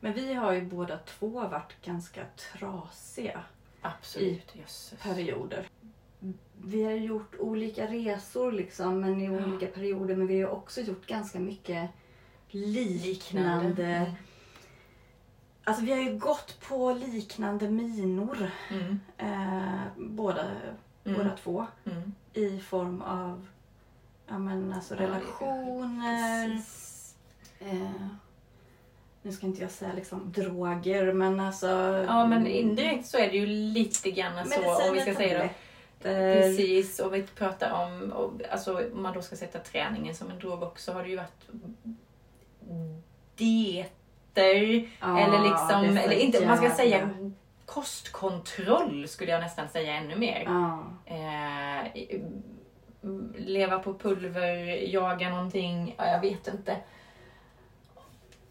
Men vi har ju båda två varit ganska trasiga Absolut, jösses. perioder. Vi har gjort olika resor liksom, men i olika perioder. Men vi har också gjort ganska mycket liknande. Mm. Alltså vi har ju gått på liknande minor Mm. eh, båda, Mm. båda två. Mm. I form av ja, men alltså Ja, relationer. Precis. Nu ska inte jag säga liksom droger men alltså. Ja men indirekt så är det ju lite grann så om vi ska säga det. Precis, och vi pratar om, och, alltså om man då ska sätta träningen som en drog också har det ju varit dieter eller liksom, eller inte, man ska säga kostkontroll skulle jag nästan säga ännu mer. Ja. Eh, leva på pulver, jaga någonting, ja, jag vet inte.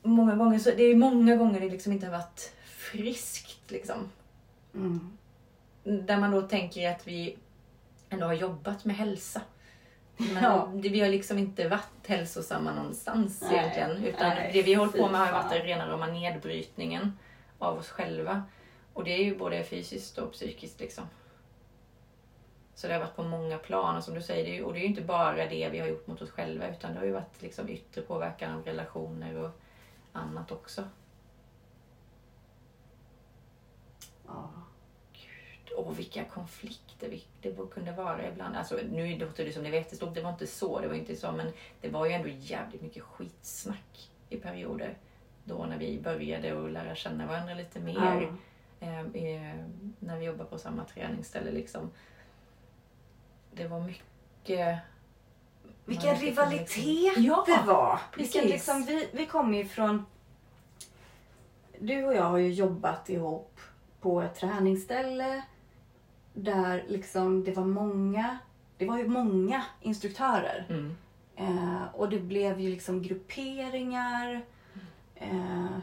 Många gånger så, det är många gånger det liksom inte har varit friskt liksom. Mm. Där man då tänker att vi ändå har jobbat med hälsa. Men Ja. vi har liksom inte varit hälsosamma någonstans Nej, egentligen. Utan nej, det vi har hållit på med har varit den rena rama nedbrytningen av oss själva. Och det är ju både fysiskt och psykiskt liksom. Så det har varit på många plan och som du säger, det ju- och det är ju inte bara det vi har gjort mot oss själva utan det har ju varit liksom yttre påverkan av relationer och annat också. Ja. Och vilka konflikter det kunde vara ibland. Alltså, nu låter det som det var jättestort, det var inte så. Det var inte så men det var ju ändå jävligt mycket skitsnack i perioder. Då när vi började att lära känna varandra lite mer. Eh, när vi jobbade på samma träningsställe. Liksom. Det var mycket... Vilken rivalitet Ja, det var. precis. Vilken liksom, vi, vi kommer ju från... Du och jag har ju jobbat ihop på ett träningsställe där liksom det var många, det var ju många instruktörer. Mm. Eh, och det blev ju liksom grupperingar. Eh,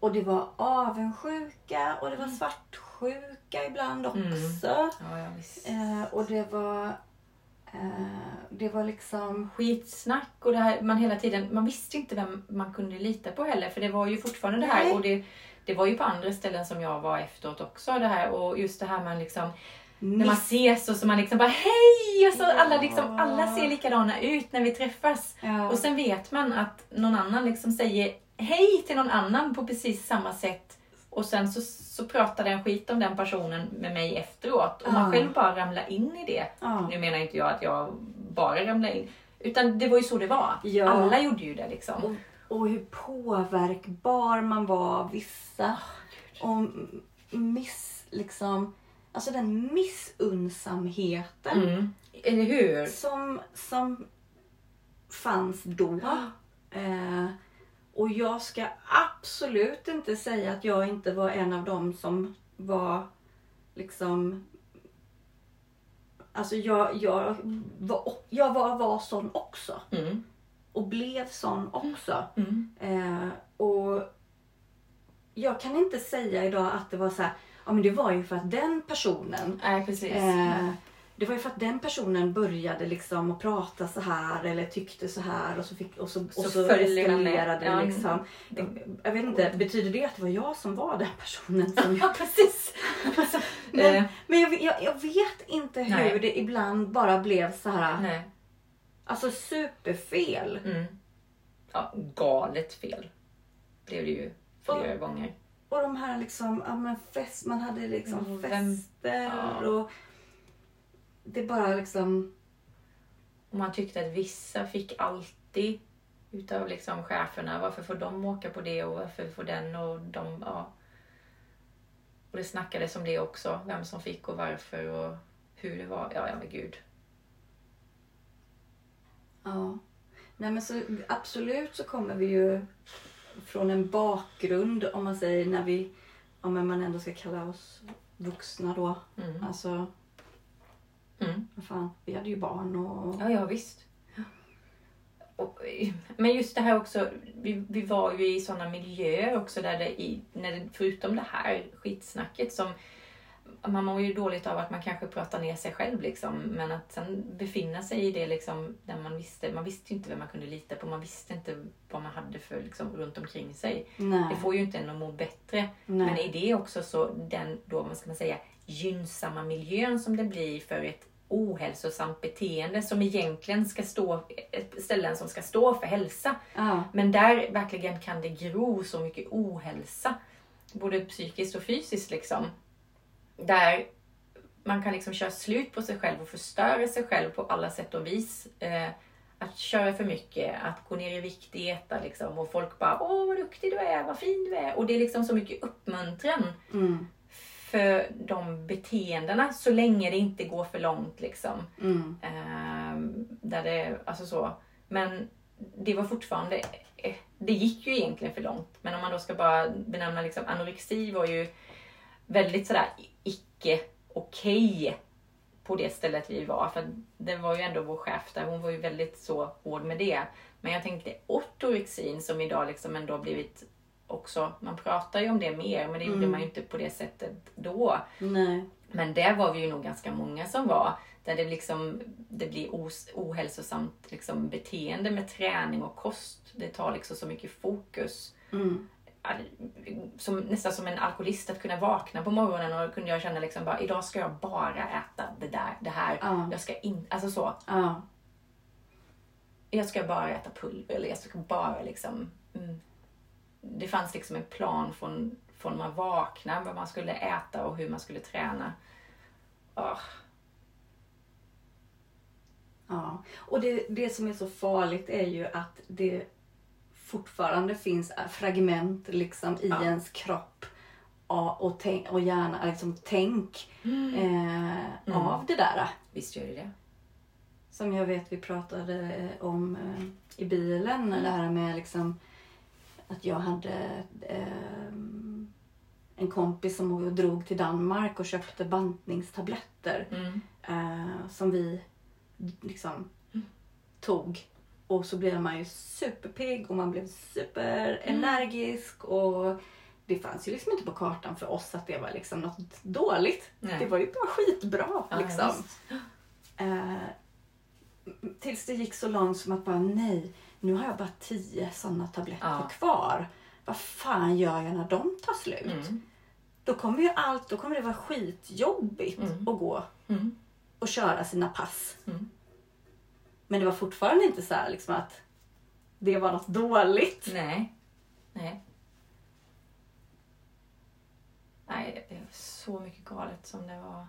och det var avundsjuka och det var svartsjuka ibland också. Mm. Ja, ja. Eh, och det var... Eh, det var liksom... skitsnack och det här, man hela tiden, man visste inte vem man kunde lita på heller för det var ju fortfarande det här. Och det, det var ju på andra ställen som jag var efteråt också det här. Och just det här man liksom när man ses och så man liksom bara hej! Och så alla liksom alla ser likadana ut när vi träffas. Ja. och sen vet man att någon annan liksom säger hej till någon annan på precis samma sätt och sen så, så pratar den skit om den personen med mig efteråt och man Ja. själv bara ramlar in i det. ja. Nu menar inte jag att jag bara ramlade in. Utan det var ju så det var. Ja. Alla gjorde ju det liksom. Och, och hur påverkbar man var av vissa. Och miss, liksom, alltså den missunnsamheten Mm. Eller hur? som, som fanns då. Eh, och jag ska absolut inte säga att jag inte var en av dem som var liksom Alltså jag, jag, var, jag var, var sån också. Mm. Och blev sån också. Mm. Eh, och jag kan inte säga idag att det var så här, ja men det var ju för att den personen Nej, precis. Eh, det var ju för att den personen började liksom att prata så här eller tyckte så här och så, fick, och så, och Så eskalerade det Ja, liksom. Jag vet inte, betyder det att det var jag som var den personen som Ja, precis. Men, Eh, men jag, jag, jag vet inte hur Nej. det ibland bara blev så här, nej. alltså superfel. Mm. Ja, galet fel. Blev det ju flera gånger. Och de här liksom, ja men fest, man hade liksom Mm, vem- fester ja. och det bara liksom, Och man tyckte att vissa fick alltid utav liksom cheferna. Varför får de åka på det och varför får den och de... Ja. Och det snackades om det också. Vem som fick och varför och hur det var. Ja, ja men gud. ja. Nej men så absolut så kommer vi ju från en bakgrund om man säger när vi, om man ändå ska kalla oss vuxna då. Mm. Alltså, Mm. fan, vi hade ju barn och... Ja, ja visst. Och, men just det här också, vi, vi var ju i sådana miljöer också där det, i, när det, förutom det här skitsnacket som man mår ju dåligt av att man kanske pratar ner sig själv liksom. Men att sen befinna sig i det liksom där man visste, man visste ju inte vem man kunde lita på. Man visste inte vad man hade för liksom runt omkring sig. Nej. Det får ju inte en att må bättre. Nej. Men i det också så den då, vad ska man säga, gynnsamma miljön som det blir för ett ohälsosamt beteende som egentligen ska stå, ställen som ska stå för hälsa. Ja. Men där verkligen kan det gro så mycket ohälsa. Både psykiskt och fysiskt liksom. Där man kan liksom köra slut på sig själv och förstöra sig själv på alla sätt och vis. Eh, att köra för mycket, att gå ner i vikt, äta liksom. Och folk bara åh vad duktig du är, vad fin du är. Och det är liksom så mycket uppmuntran Mm. För de beteendena så länge det inte går för långt liksom. Mm. Ehm, där det, alltså så. Men det var fortfarande, eh, det gick ju egentligen för långt. Men om man då ska bara benämna liksom, anorexi var ju väldigt sådär icke okej på det stället vi var. För det var ju ändå vår chef där, hon var ju väldigt så hård med det. Men jag tänkte ortorexin som idag liksom ändå blivit också, man pratar ju om det mer men det gjorde Mm. man ju inte på det sättet då. Nej. Men där var vi ju nog ganska många som var. Där det, liksom, det blir os, ohälsosamt liksom, beteende med träning och kost. Det tar liksom så mycket fokus. Mm. Som, nästan som en alkoholist att kunna vakna på morgonen och kunde jag känna liksom bara idag ska jag bara äta det där, det här. Ja. Jag ska in, alltså så. Ja. Jag ska bara äta pulver eller jag ska bara liksom. Mm. Det fanns liksom en plan från, från man vaknade, vad man skulle äta och hur man skulle träna. Ah. Ja, och det, det som är så farligt är ju att det fortfarande finns fragment liksom i Ja. ens kropp och, och, tänk, och hjärna, liksom tänk eh, av det där. Visst gör det det. Som jag vet vi pratade om eh, i bilen, det här med liksom att jag hade eh, en kompis som drog till Danmark och köpte bantningstabletter Mm. eh, som vi liksom tog. Och så blev man ju superpigg och man blev superenergisk och det fanns ju liksom inte på kartan för oss att det var liksom något dåligt. Nej. Det var ju bara skitbra Ja, liksom. Eh, tills det gick så långt som att bara nej, nu har jag bara tio sådana tabletter Ja. kvar. Vad fan gör jag när de tar slut? Mm. Då kommer ju allt, då kommer det vara skitjobbigt Mm. att gå Mm. och köra sina pass. Mm. Men det var fortfarande inte så här liksom att det var något dåligt. Nej. Nej. Nej, det är så mycket galet som det var. Och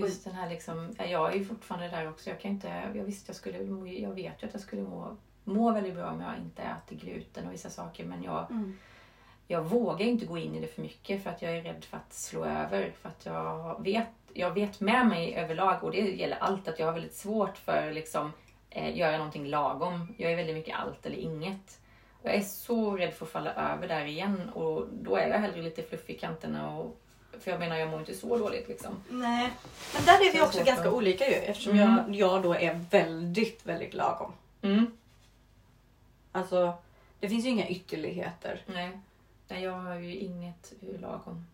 Just den här liksom, ja, jag är ju fortfarande där också. Jag kan inte, jag visste jag skulle, jag vet ju att jag skulle må, må väldigt bra om jag inte äter gluten och vissa saker. Men jag, Mm. jag vågar inte gå in i det för mycket för att jag är rädd för att slå över. För att jag vet, jag vet med mig överlag, och det gäller allt, att jag har väldigt svårt för liksom eh, göra någonting lagom. Jag är väldigt mycket allt eller inget. Och jag är så rädd för att falla över där igen och då är jag hellre lite fluffig i kanterna. Och, för jag menar, jag mår inte så dåligt liksom. Nej, men där är vi också ganska att- olika ju eftersom Mm. jag, jag då är väldigt, väldigt lagom. Mm. Alltså, det finns ju inga ytterligheter. Nej. Nej, jag har ju inget lagom.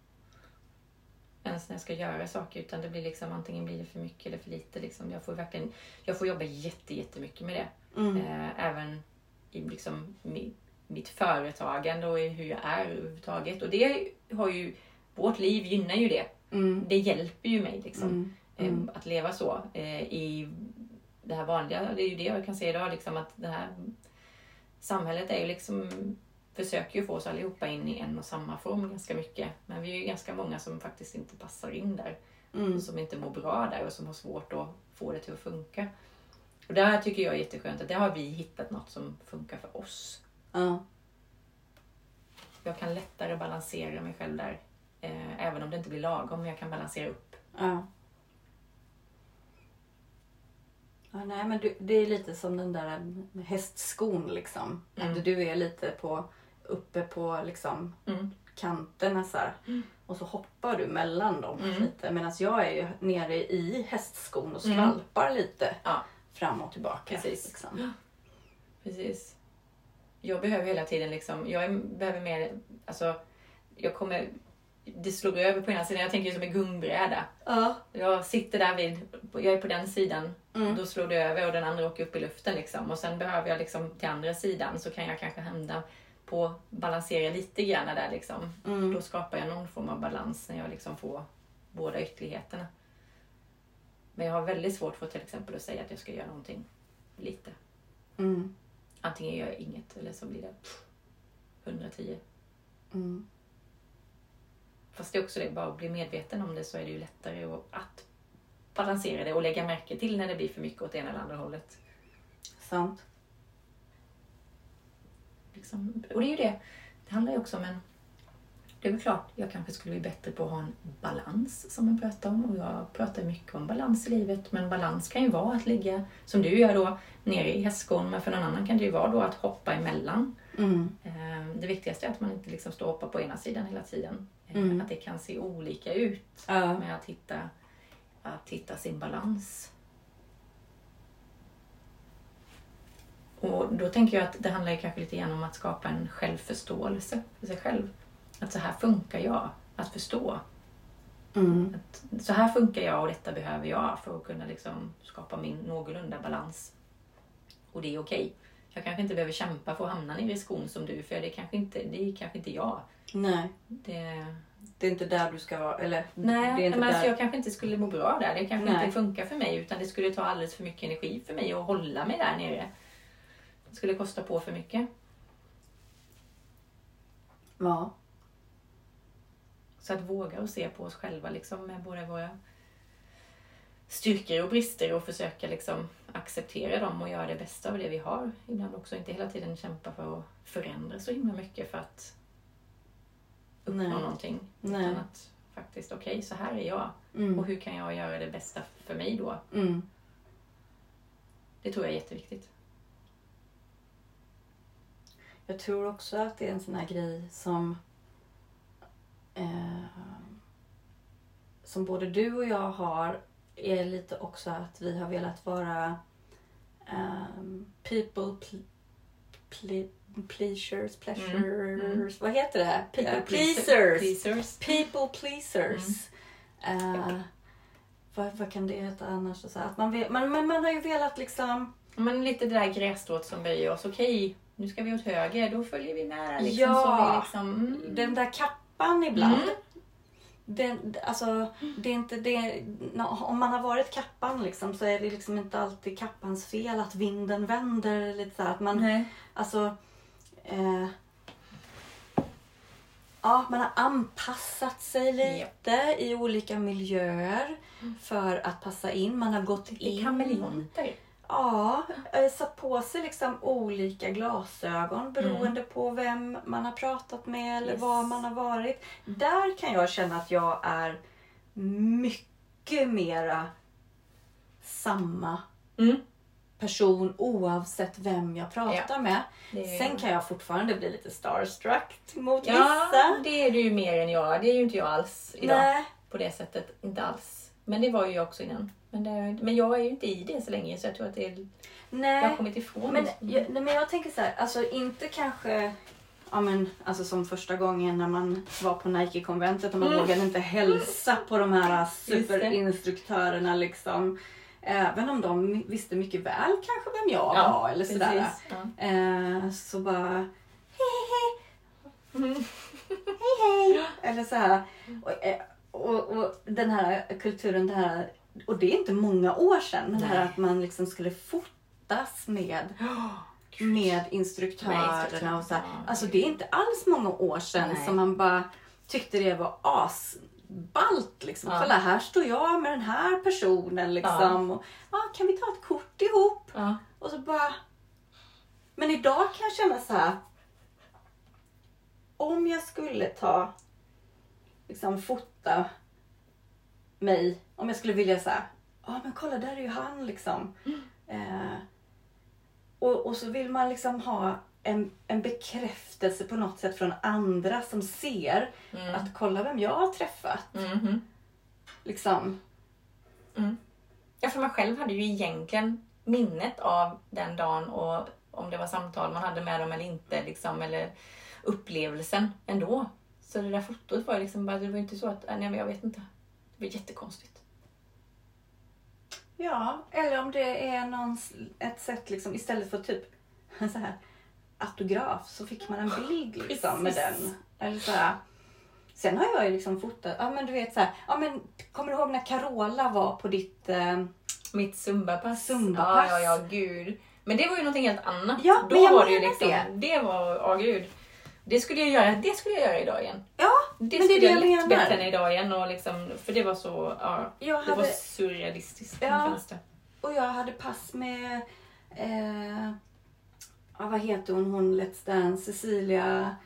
Ens när jag ska göra saker. Utan det blir liksom antingen blir det för mycket eller för lite. Liksom. Jag får verkligen jag får jobba jätte, jättemycket med det. Mm. Eh, även i liksom mi, mitt företagande och i hur jag är överhuvudtaget. Och det har ju, vårt liv gynnar ju det. Mm. Det hjälper ju mig liksom. Mm. eh, Mm. Att leva så. Eh, I det här vanliga, det är ju det jag kan se idag. Liksom, att det här samhället är ju liksom försöker ju få oss allihopa in i en och samma form ganska mycket. Men vi är ju ganska många som faktiskt inte passar in där. Mm. Som inte mår bra där och som har svårt att få det till att funka. Och där tycker jag är jätteskönt att där har vi hittat något som funkar för oss. Ja. Jag kan lättare balansera mig själv där. Eh, även om det inte blir lagom, men jag kan balansera upp. Ja. Ja, nej, men du, det är lite som den där hästskon liksom. Mm. Att du är lite på, uppe på liksom Mm. kanterna så här. Och så hoppar du mellan dem Mm. lite. Medan jag är ju nere i hästskon och Mm. skvalpar lite Ja. fram och tillbaka. Precis. Liksom. Precis. Jag behöver hela tiden liksom, jag behöver mer, alltså jag kommer, det slår över på ena sidan. Jag tänker som en gungbräda. Ja. Jag sitter där vid, jag är på den sidan, Mm. då slår det över och den andra åker upp i luften. Liksom. Och sen behöver jag liksom till andra sidan så kan jag kanske hamna på, balansera lite grann där liksom. Mm. Då skapar jag någon form av balans när jag liksom får båda ytterligheterna. Men jag har väldigt svårt för till exempel att säga att jag ska göra någonting lite. Mm. Antingen gör jag inget eller så blir det pff, 110. Mm. Fast det är också det, bara att bli medveten om det så är det ju lättare att, balansera det och lägga märke till när det blir för mycket åt ena eller andra hållet. Sant. Liksom. Och det är ju det, det handlar ju också om en... Det är väl klart, jag kanske skulle bli bättre på att ha en balans som jag pratar om. Och jag pratar mycket om balans i livet. Men balans kan ju vara att ligga, som du gör då, nere i hästskon. Men för någon annan kan det ju vara då att hoppa emellan. Mm. Eh, Det viktigaste är att man inte liksom står och hoppar på ena sidan hela tiden. Eh, Mm. Att det kan se olika ut Ja. med att hitta, att hitta sin balans. Och då tänker jag att det handlar kanske lite grann om att skapa en självförståelse för sig själv. Att så här funkar jag. Att förstå. Mm. Att så här funkar jag och detta behöver jag för att kunna liksom skapa min någorlunda balans. Och det är okej. Jag kanske inte behöver kämpa för att hamna nere i skon som du, för det är kanske inte, det är kanske inte jag. Nej, Det, det är inte där du ska vara. Eller, Nej, det är inte men där. alltså jag kanske inte skulle må bra där. Det kanske Nej. inte funkar för mig utan det skulle ta alldeles för mycket energi för mig att hålla mig där nere. Det skulle kosta på för mycket. Ja. Så att våga och se på oss själva liksom med både våra styrkor och brister och försöka liksom acceptera dem och göra det bästa av det vi har. Ibland också inte hela tiden kämpa för att förändra så himla mycket för att uppnå Nej. någonting. Nej. Utan att faktiskt, okej så här är jag Mm. och hur kan jag göra det bästa för mig då? Mm. Det tror jag är jätteviktigt. Jag tror också att det är en sån här grej som eh, som både du och jag har är lite också att vi har velat vara ehm, people ple- ple- pleasers, pleasures, Mm. vad heter det? People pleaser- pleasers. pleasers. People pleasers. Eh, vad, vad kan det heta annars? Så att man, vet, man, man, man har ju velat liksom Men lite det där grässtrået som böjer oss. Okej, nu ska vi åt höger. Då följer vi med där. Liksom, Ja. så vi liksom, mm. den där kappan ibland. Mm. Den, alltså, det är inte det, om man har varit kappan liksom, så är det liksom inte alltid kappans fel att vinden vänder. Lite så här, att man, Nej. alltså, eh, ja, man har anpassat sig lite i olika miljöer för att passa in. Man har gått Det in. kameleonter. Ja, eh, satt på sig liksom olika glasögon beroende på vem man har pratat med eller Yes. var man har varit. Där kan jag känna att jag är mycket mera samma Mm. person oavsett vem jag pratar med. Det är... Sen kan jag fortfarande bli lite starstruck mot Ja, vissa. det är du ju mer än jag. Det är ju inte jag alls idag. Nej, På det sättet. Inte alls. Men det var ju jag också innan. Men, det, men jag är ju inte i det så länge så jag tror att det är, jag har nej. kommit ifrån Men jag, nej, men jag tänker så här, alltså inte kanske Ja men alltså som första gången när man var på Nike-konventet och man Mm. vågade inte hälsa på de här superinstruktörerna liksom. Även om de visste mycket väl kanske vem jag Ja, var eller sådär. Ja. Eh, så bara hej hej Mm. hej hej. Eller så här. Och, eh, och, och den här kulturen, det här, och det är inte många år sedan, men det här att man liksom skulle fotas med med instruktörerna och så här. ja. Alltså det är inte alls många år sedan Nej. som man bara tyckte det var asballt. Liksom. Ja. Kolla här står jag med den här personen liksom. Och, ja, kan vi ta ett kort ihop? Ja. Och så bara... Men idag kan jag känna så här. Om jag skulle ta, liksom fota mig. Om jag skulle vilja här. Ja men kolla där är ju han liksom. Eh, och, och så vill man liksom ha en, en bekräftelse på något sätt från andra som ser Mm. att kolla vem jag har träffat. Mhm. Liksom. Ja, för man själv hade ju egentligen minnet av den dagen och om det var samtal man hade med dem eller inte, liksom, eller upplevelsen ändå. Så det där fotot var liksom bara, det var inte så att, nej men jag vet inte. Det var jättekonstigt. Ja, eller om det är någon, ett sätt liksom istället för typ så här autograf så fick man en bild liksom med den. Eller så här. Sen har jag ju liksom fotat, ja men du vet så här, ja men kommer du ihåg när Carola var på ditt, eh, Mitt Zumba-pass. Zumba-pass. Ja, ja, ja, gud. Men det var ju någonting helt annat. Ja, Då men jag var det ju menar liksom, det. det. var, ja gud. Det skulle jag göra, det skulle jag göra idag igen. ja Det Men det är skulle det jag jag menar. bättre än idag igen. Och liksom, för det var så, ja, jag det var surrealistiskt. Ja. det. och jag hade pass med, eh, ja, vad heter hon, hon Let's Dance, Cecilia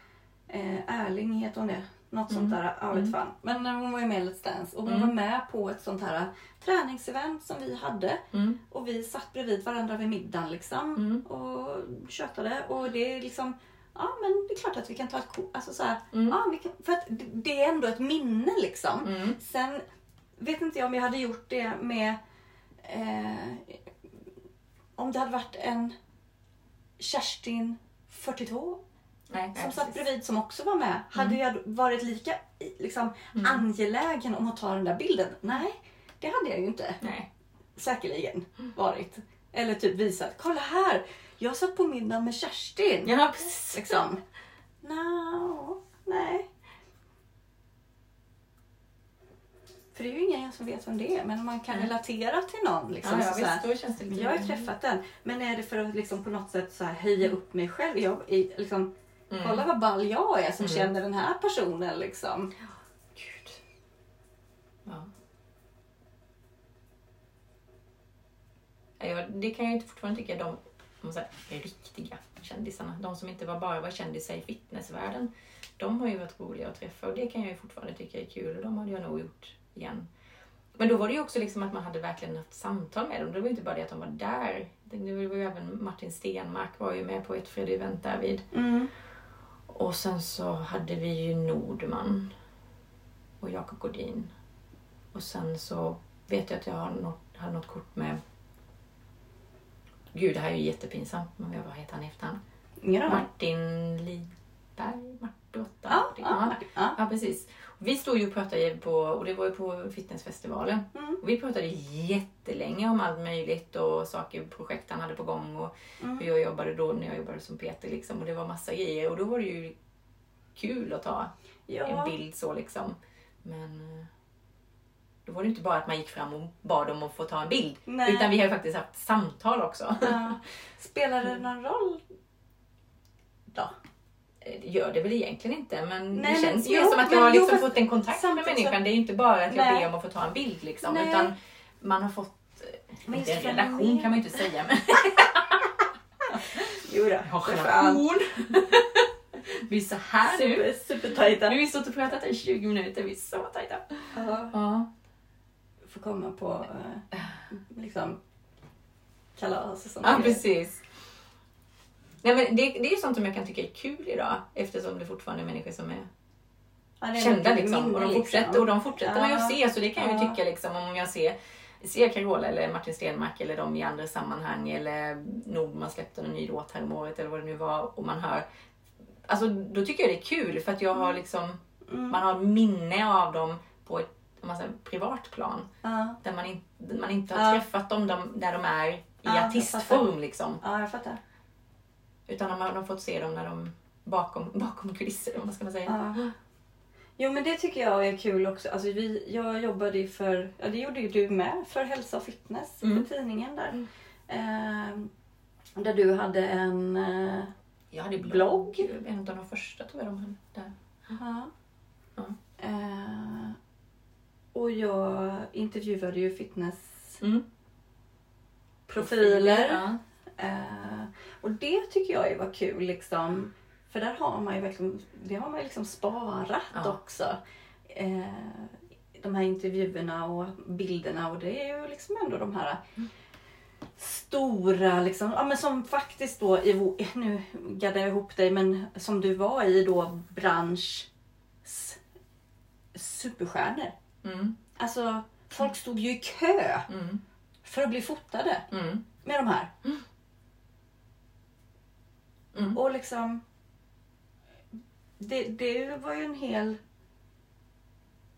eh, Erling heter hon det? Något sånt Mm. där, jag vet Mm. fan. Men eh, hon var ju med i Let's Dance och hon Mm. var med på ett sånt här träningsevent som vi hade. Mm. Och vi satt bredvid varandra vid middagen liksom Mm. och tjötade. Och det är liksom, ja men det är klart att vi kan ta ett kort. Alltså så här, Mm. ja, vi kan, för att det- är ändå ett minne liksom. Mm. Sen vet inte jag om jag hade gjort det med eh, om det hade varit en Kerstin 42 Nej, som satt precis. bredvid som också var med. Hade jag varit lika liksom, Mm. angelägen om att ta den där bilden? Nej, det hade jag ju inte Nej. säkerligen varit. Eller typ visat, kolla här, jag satt på middagen med Kerstin. Ja, precis. Liksom. No, nej. För det är ju ingen som vet vem det är, men man kan relatera till någon. Liksom, Ja, ja, så så visst, lite... jag har ju träffat den, men är det för att liksom på något sätt så här höja upp mig själv? Jag, liksom, Mm. Kolla vad ball jag är som Mm. känner den här personen. Liksom. Gud. Ja. Jag- det kan jag inte fortfarande tycka de man säger, riktiga kändisarna, de som inte var bara var kändisar i fitnessvärlden, de har ju varit roliga att träffa och det kan jag ju fortfarande tycka är kul och de hade jag nog gjort igen. Men då var det ju också liksom att man hade verkligen haft samtal med dem. Det var ju inte bara det att de var där. Det var ju även Martin Stenmark var ju med på ett Freddy-event där vid. Mm. Och sen så hade vi ju Nordman och Jakob Godin. Och sen så vet jag att jag har något, hade något kort med... Gud, det här är ju jättepinsamt, men vad heter han i efternamn? Ingen. Martin Lidberg? Martin Ja, Martin. ja, Martin. ja. ja, precis. Vi stod ju och pratade på, och det var ju på fitnessfestivalen. Mm. Och vi pratade jättelänge om allt möjligt och saker, projekt han hade på gång och Mm. hur jag jobbade då när jag jobbade som Peter liksom. Och det var massa grejer och då var det ju kul att ta en Ja. bild så liksom. Men eh, då var det inte bara att man gick fram och bad om att få ta en bild. Nej. Utan vi har faktiskt haft samtal också. Ja. Spelar det någon roll då? Eh, Det gör det väl egentligen inte men Nej, det men- känns ju jo, som att men jag har jo, liksom fast fått en kontakt med så- människan. Det är ju inte bara att jag Nej. ber om att få ta en bild liksom. Nej. Utan man har fått, eh, Men inte en relation kan man ju inte säga men Jo då, Ja, för fan. relation. vi är så här nu. Super, supertajta. Nu har vi stått och pratat i 20 minuter, vi är så tajta. Ja. Ja. Får komma på eh, liksom kalas och sånt. Ja, precis. Nej, men det, det är sånt som jag kan tycka är kul idag eftersom det fortfarande är människor som är Ja, kända liksom, och de liksom. fortsätter, och de fortsätter man ju att se så det kan jag ju Ja. tycka liksom om jag ser ser Carola eller Martin Stenmark eller de i andra sammanhang eller Nordman släppte en ny låt häromåret eller vad det nu var och man hör Alltså då tycker jag det är kul för att jag har liksom Mm. Man har minne av dem på ett säger, privat plan Ja, där man, in, man inte har Ja. träffat dem de, där de är i jag artistform liksom. ja, jag fattar. Utan de har, de har fått se dem när de bakom, bakom kulisser, vad ska man säga. Ja. Jo men det tycker jag är kul också. Alltså, vi, jag jobbade ju för, ja det gjorde ju du med, för hälsa och fitness Mm. för tidningen där. Mm. Ehm, där du hade en... eh, Jag hade Blogg? En av de första tror jag de hade där. ja. Ja. Eh, och jag intervjuade ju fitnessprofiler. Mm. Ja. Eh, och det tycker jag var kul liksom. För där har man ju verkligen, det har man liksom sparat Ja. också. Eh, de här intervjuerna och bilderna och det är ju liksom ändå de här stora liksom, ja men som faktiskt då i, nu gaddar jag ihop dig, men som du var i då bransch superstjärnor. Mm. Alltså folk stod ju i kö Mm. för att bli fotade Mm. med de här. Mm. Och liksom det, det var ju en hel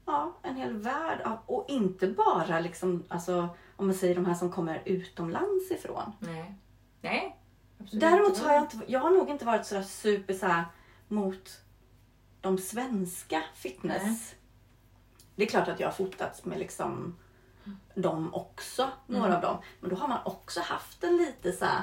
Ja, en hel värld av, och inte bara liksom, alltså om man säger de här som kommer utomlands ifrån. Nej. Nej. Absolut Däremot har jag inte, jag har nog inte varit sådär super så här, mot de svenska fitness. Nej. Det är klart att jag har fotats med liksom dem också, några Mm. av dem. Men då har man också haft en lite så här,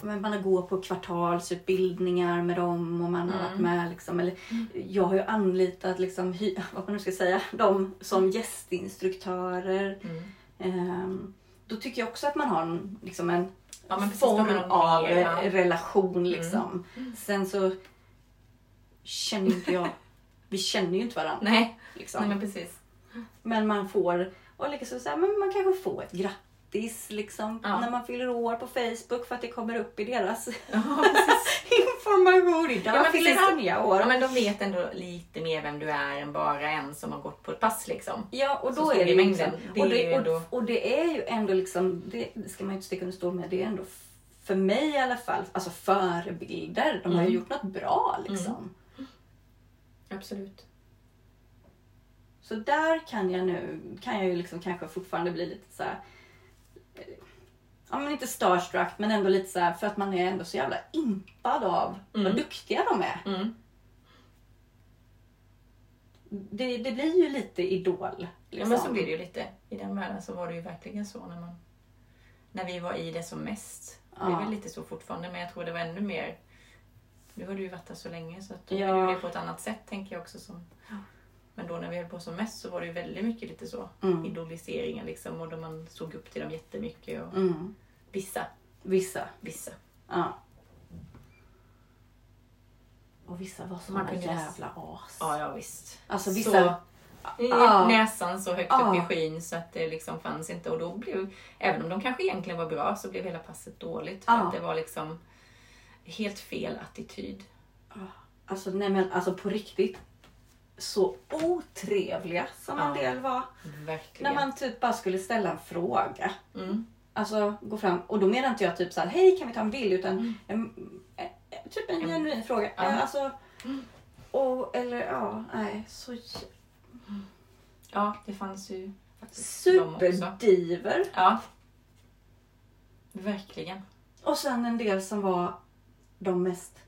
men man har gått på kvartalsutbildningar med dem och man har Mm. varit med liksom, eller jag har ju anlitat liksom, vad man nu ska säga, dem som gästinstruktörer. Mm. Ehm, då tycker jag också att man har en, liksom en Ja, precis, form av eh, relation liksom. Sen så känner inte jag, vi känner ju inte varandra. Nej. Liksom. Nej, men precis. Men man får, och liksom så här, men man kanske får ett grattis liksom, Ja. när man fyller år på Facebook för att det kommer upp i deras Ja, information. Idag Ja, fyller. Anja år. Ja, men de vet ändå lite mer vem du är än bara en som har gått på ett pass liksom. Ja, och Så då stor är det liksom, Det och, det, ändå- och, och det är ju ändå liksom, det, det ska man ju inte sticka under stol med, det är ändå för mig i alla fall, alltså förebilder. De har ju Mm. gjort något bra liksom. Absolut. Så där kan jag nu, kan jag ju liksom kanske fortfarande bli lite så här. eh, Ja men inte starstruck men ändå lite så här för att man är ändå så jävla impad av vad Mm. duktiga de är. Mm. Det, det blir ju lite idol. Ja, Liksom. men så blir det ju lite. I den världen så var det ju verkligen så när man när vi var i det som mest. Det är Ja. väl lite så fortfarande, men jag tror det var ännu mer. Nu har du ju varit där så länge så att då Ja. är det på ett annat sätt tänker jag också. Som, men då när vi höll på som mest så var det ju väldigt mycket lite så Mm. idoliseringar liksom och då man såg upp till dem jättemycket. Och Mm. vissa, Vissa. vissa. Ja. Och vissa var såna jävla as. Ja, ja visst. Alltså Så, vissa... i Ja. näsan så högt upp i skyn så att det liksom fanns inte. Och då blev, även om de kanske egentligen var bra, så blev hela passet dåligt. För att det var liksom helt fel attityd. Alltså nej men alltså på riktigt. Så otrevliga som en del var. Verkligen. När man typ bara skulle ställa en fråga. Mm. Alltså gå fram. Och då menar inte jag typ så här, hej kan vi ta en bild? Utan en, eh, eh, typ en En- genuin fråga. Ja. Eh, Alltså, och, eller ja, nej. Så Ja, det fanns ju faktiskt superdiver. Ja. Verkligen. Och sen en del som var de mest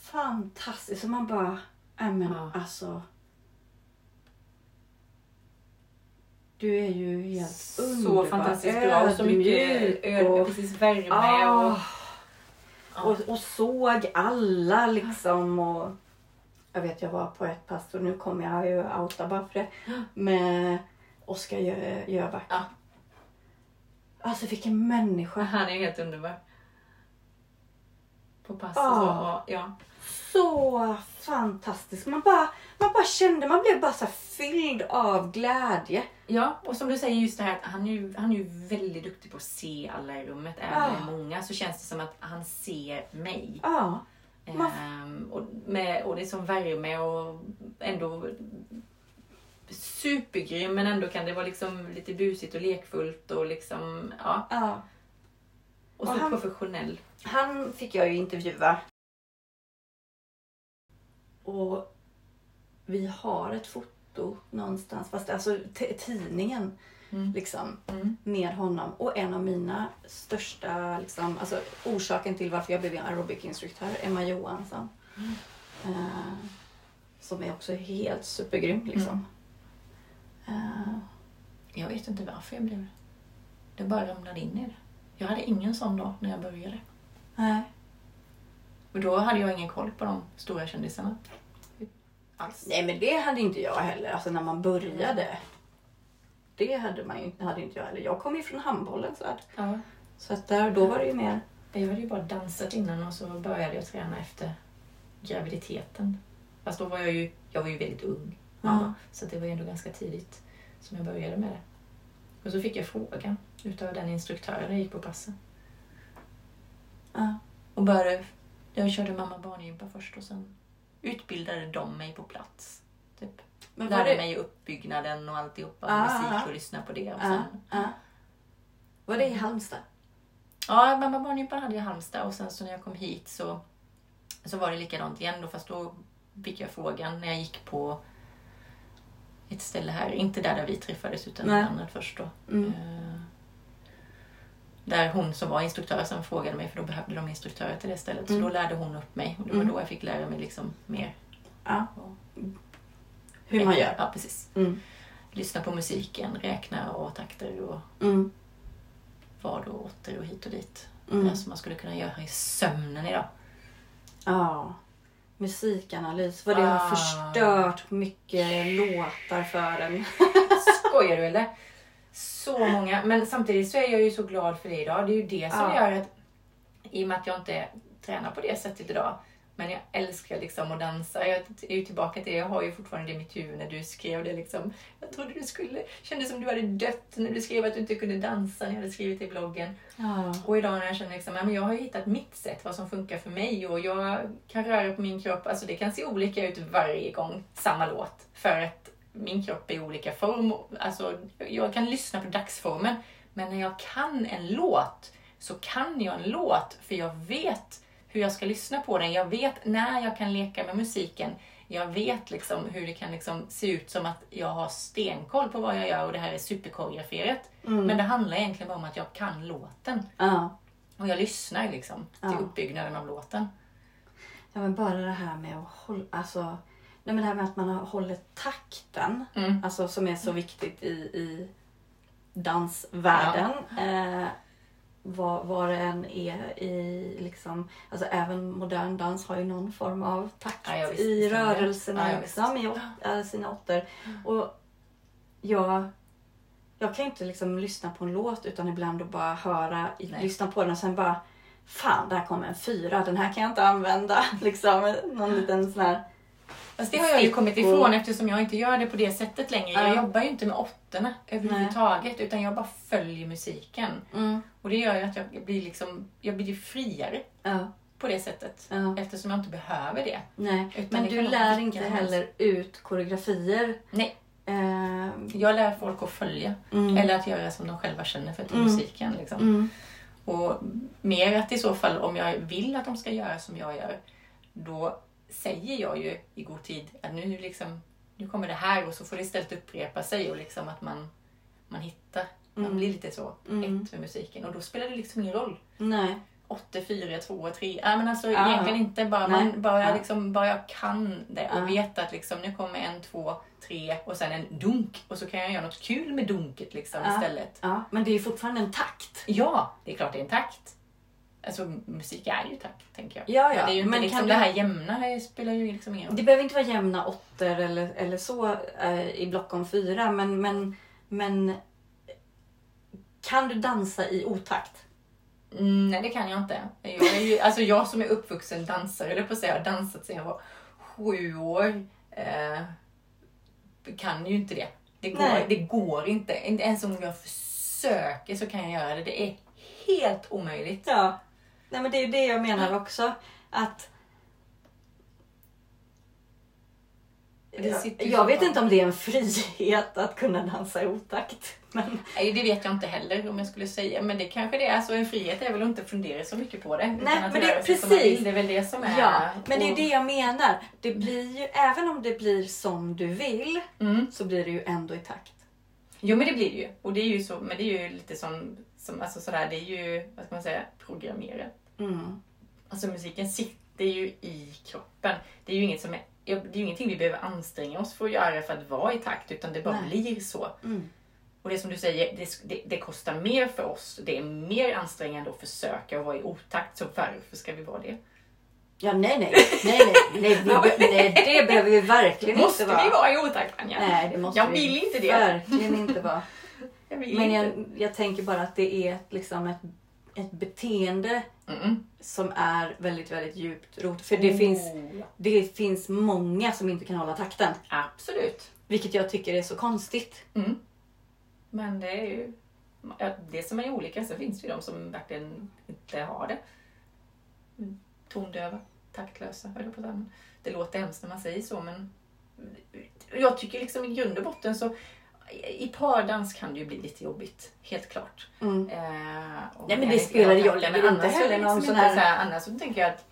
fantastiska. Man bara, nej men Ja. alltså. Du är ju helt Så underbar. fantastiskt bra och så mycket ödmjuk precis värme Ah. och... och, och såg alla liksom. Och, jag vet jag var på ett pass och nu kommer jag ju outa bara för det. Med Oskar Jö- Jöback. Ja. Alltså vilken människa. Han är helt underbar. På pass och Ah. så. Och, ja. Så fantastisk. Man bara, man bara kände, man blev bara så fylld av glädje. Ja, och som du säger just det här att han är ju, han är ju väldigt duktig på att se alla i rummet. Även om är många så känns det som att han ser mig. Ja, Man- Ehm, och, med, och det är som värme och ändå supergrym men ändå kan det vara liksom lite busigt och lekfullt och liksom, ja. ja. Och så Och han- professionell. Han fick jag ju intervjua. Och vi har ett foto någonstans, fast alltså tidningen Mm. liksom Mm. med honom. Och en av mina största, liksom, alltså orsaken till varför jag blev aerobic-instruktör, Emma Johansson. Eh, som är också helt supergrym liksom. Eh, Jag vet inte varför jag blev det. Det bara ramlade in i det. Jag hade ingen sån dag när jag började. nej. Men då hade jag ingen koll på de stora kändisarna. Alls. nej, men det hade inte jag heller, alltså när man började. Det hade, man ju, hade inte jag heller. Jag kom ju från handbollens värld. Ja. Så att där, då var det ju mer... Jag hade ju bara dansat innan och så började jag träna efter graviditeten. Fast då var jag ju, jag var ju väldigt ung. Ja. Så att det var ju ändå ganska tidigt som jag började med det. Och så fick jag frågan utav den instruktören jag gick på passen. Ja. Och började, jag körde mamma barngympa först och sen utbildade de mig på plats. Typ. Men Lärde det, mig uppbyggnaden och alltihopa, Ah. musik och lyssna på det. Och ja, sen, ja. var det i Halmstad? Ja, mamma barngympan hade jag i Halmstad och sen så när jag kom hit så Så var det likadant igen då, fast då fick jag frågan när jag gick på ett ställe här, inte där, där vi träffades utan ett annat först då. Mm. Eh, Där hon som var instruktör sen frågade mig, för då behövde de instruktörer till det stället. Så Mm. då lärde hon upp mig och det var Mm. då jag fick lära mig liksom mer. Ja. Hur man gör. Ja, precis. Mm. Lyssna på musiken, räkna och takter och Mm. vad och åter och hit och dit. Mm. Det som man skulle kunna göra i sömnen idag. Ja. Musikanalys, vad det har Ah. förstört mycket låtar för en. Skojar du eller? Så många. Men samtidigt så är jag ju så glad för det idag. Det är ju det som Ja. gör att, i och med att jag inte tränar på det sättet idag, men jag älskar liksom att dansa. Jag är ju tillbaka till det. Jag har ju fortfarande det i mitt huvud när du skrev det liksom. Jag trodde du skulle, kände som du hade dött när du skrev att du inte kunde dansa när jag hade skrivit det i bloggen. Ja. Och idag när jag känner liksom, ja, men jag har hittat mitt sätt, vad som funkar för mig och jag kan röra på min kropp. Alltså det kan se olika ut varje gång, samma låt. För att min kropp i olika form. Alltså jag kan lyssna på dagsformen. Men när jag kan en låt så kan jag en låt för jag vet hur jag ska lyssna på den. Jag vet när jag kan leka med musiken. Jag vet liksom hur det kan liksom se ut som att jag har stenkoll på vad jag gör och det här är superkoreograferat. Mm. Men det handlar egentligen bara om att jag kan låten. Ja. Och jag lyssnar liksom till Ja. uppbyggnaden av låten. ja, men bara det här med att hålla, alltså, nej men det här med att man har- håller takten. Mm. Alltså som är så viktigt i, i dansvärlden. Eh, vad, vad det än är i liksom, alltså även modern dans har ju någon form av takt Ja, ja, visst, i rörelserna Ja, ja, liksom, i åt, äh, sina åttor. Och jag, jag kan inte liksom lyssna på en låt utan ibland att bara höra, Nej. lyssna på den och sen bara Fan, där kommer en fyra, den här kan jag inte använda. Liksom, någon liten sån här... Fast det har jag ju kommit ifrån eftersom jag inte gör det på det sättet längre. Jag Ja. jobbar ju inte med åttorna överhuvudtaget utan jag bara följer musiken. Mm, Och det gör ju att jag blir liksom, jag blir ju friare ja, på det sättet. ja. Eftersom jag inte behöver det. Nej, Utan men det du lär inte heller ut koreografier. Nej, Eh, jag lär folk att följa. mm, Eller att göra som de själva känner för till Mm. musiken. Liksom. mm, Och mer att i så fall om jag vill att de ska göra som jag gör, då säger jag ju i god tid att nu, liksom, nu kommer det här och så får det istället upprepa sig och liksom att man, man hittar, man Mm. blir lite så Mm. ett med musiken och då spelar det liksom ingen roll. nej. 8, 4, 2, 3. Nej men alltså Ja. egentligen inte. Bara, Nej. man, bara, Ja. liksom, bara jag kan det och Ja. vet att liksom, nu kommer en, två, tre och sen en dunk och så kan jag göra något kul med dunket liksom, Ja. istället. Ja, men det är fortfarande en takt. Ja, det är klart det är en takt. Alltså musik är ju takt, tänker jag. Ja, ja. Men det är ju inte Men liksom kan det här jämna det spelar ju liksom ingen roll. Det behöver inte vara jämna åttor eller, eller så eh, i block om fyra, men, men, men kan du dansa i otakt? Mm, nej, det kan jag inte. Jag, är ju, alltså jag som är uppvuxen dansare, eller på att säga, har dansat sedan jag var sju år, eh, kan ju inte det. Det går, Nej. det går inte. Inte ens om jag försöker så kan jag göra det. Det är helt omöjligt. Ja. Nej, men det är ju det jag menar också. Att jag vet inte om det är en frihet att kunna dansa i otakt. Men, Nej, det vet jag inte heller om jag skulle säga. Men det kanske det är. Alltså, en frihet är väl att inte fundera så mycket på det. Nej, men det- precis. Det är väl det som är... ja, men det är det jag menar. Det blir ju, även om det blir som du vill, Mm. så blir det ju ändå i takt. Jo men det blir det ju. Och det är ju så, men det är ju lite som, som alltså sådär, det är ju, vad ska man säga, programmerat. Mm. Alltså musiken sitter ju i kroppen. Det är ju inget som är, det är ju ingenting vi behöver anstränga oss för att göra för att vara i takt, utan det bara Nej. blir så. Mm. Och det som du säger, det, det, det kostar mer för oss. Det är mer ansträngande att försöka att vara i otakt, så varför ska vi vara det? Ja, nej, nej. Nej, nej, nej, vi, be- nej det behöver vi verkligen Måste inte vara. vi vara i otakt, Anja? Nej, det måste Jag vi vill inte det. verkligen inte vara. Jag vill Men jag, jag tänker bara att det är liksom ett, ett beteende Mm. som är väldigt, väldigt djupt rotat. För det, finns, Oh, ja. det finns många som inte kan hålla takten. Absolut. Vilket jag tycker är så konstigt. Mm. Men det är ju ja, det som är olika. Så finns det ju de som verkligen inte har det. Mm. Tondöva, taktlösa, höll jag på att Det låter hemskt när man säger så men jag tycker liksom i grund och botten så i pardans kan det ju bli lite jobbigt, helt klart. Mm. Eh, Nej, men jag det spelar- inte, jag men lägger inte det heller någon liksom sån inte här- så här. Annars så tänker jag att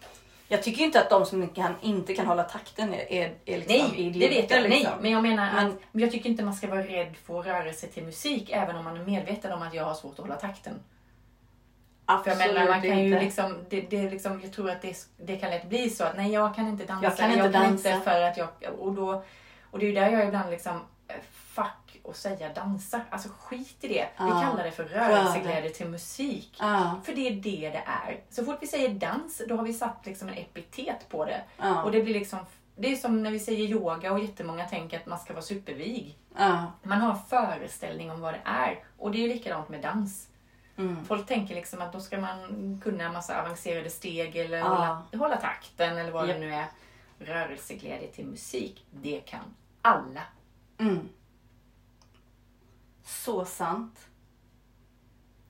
Jag tycker inte att de som kan, inte kan hålla takten är, är, är liksom Nej, det idioter, vet jag. Liksom. Nej, men jag menar Men- att jag tycker inte man ska vara rädd för att röra sig till musik även om man är medveten om att jag har svårt att hålla takten. För jag Absolut menar, man kan ju inte. liksom, det, det liksom, jag tror att det, det kan lätt bli så att nej jag kan inte dansa. Jag kan inte dansa. för att jag, och, då, och det är ju där jag ibland liksom, eh, och säga dansa. Alltså skit i det. Vi Ja. kallar det för rörelseglädje till musik. Ja, För det är det det är. Så fort vi säger dans, då har vi satt liksom en epitet på det. ja, Och det blir liksom, det är som när vi säger yoga och jättemånga tänker att man ska vara supervig. Man har en föreställning om vad det är. Och det är ju likadant med dans. Mm. Folk tänker liksom att då ska man kunna en massa avancerade steg eller hålla, hålla takten eller vad Japp. det nu är. Rörelseglädje till musik, det kan alla. Mm. Så sant.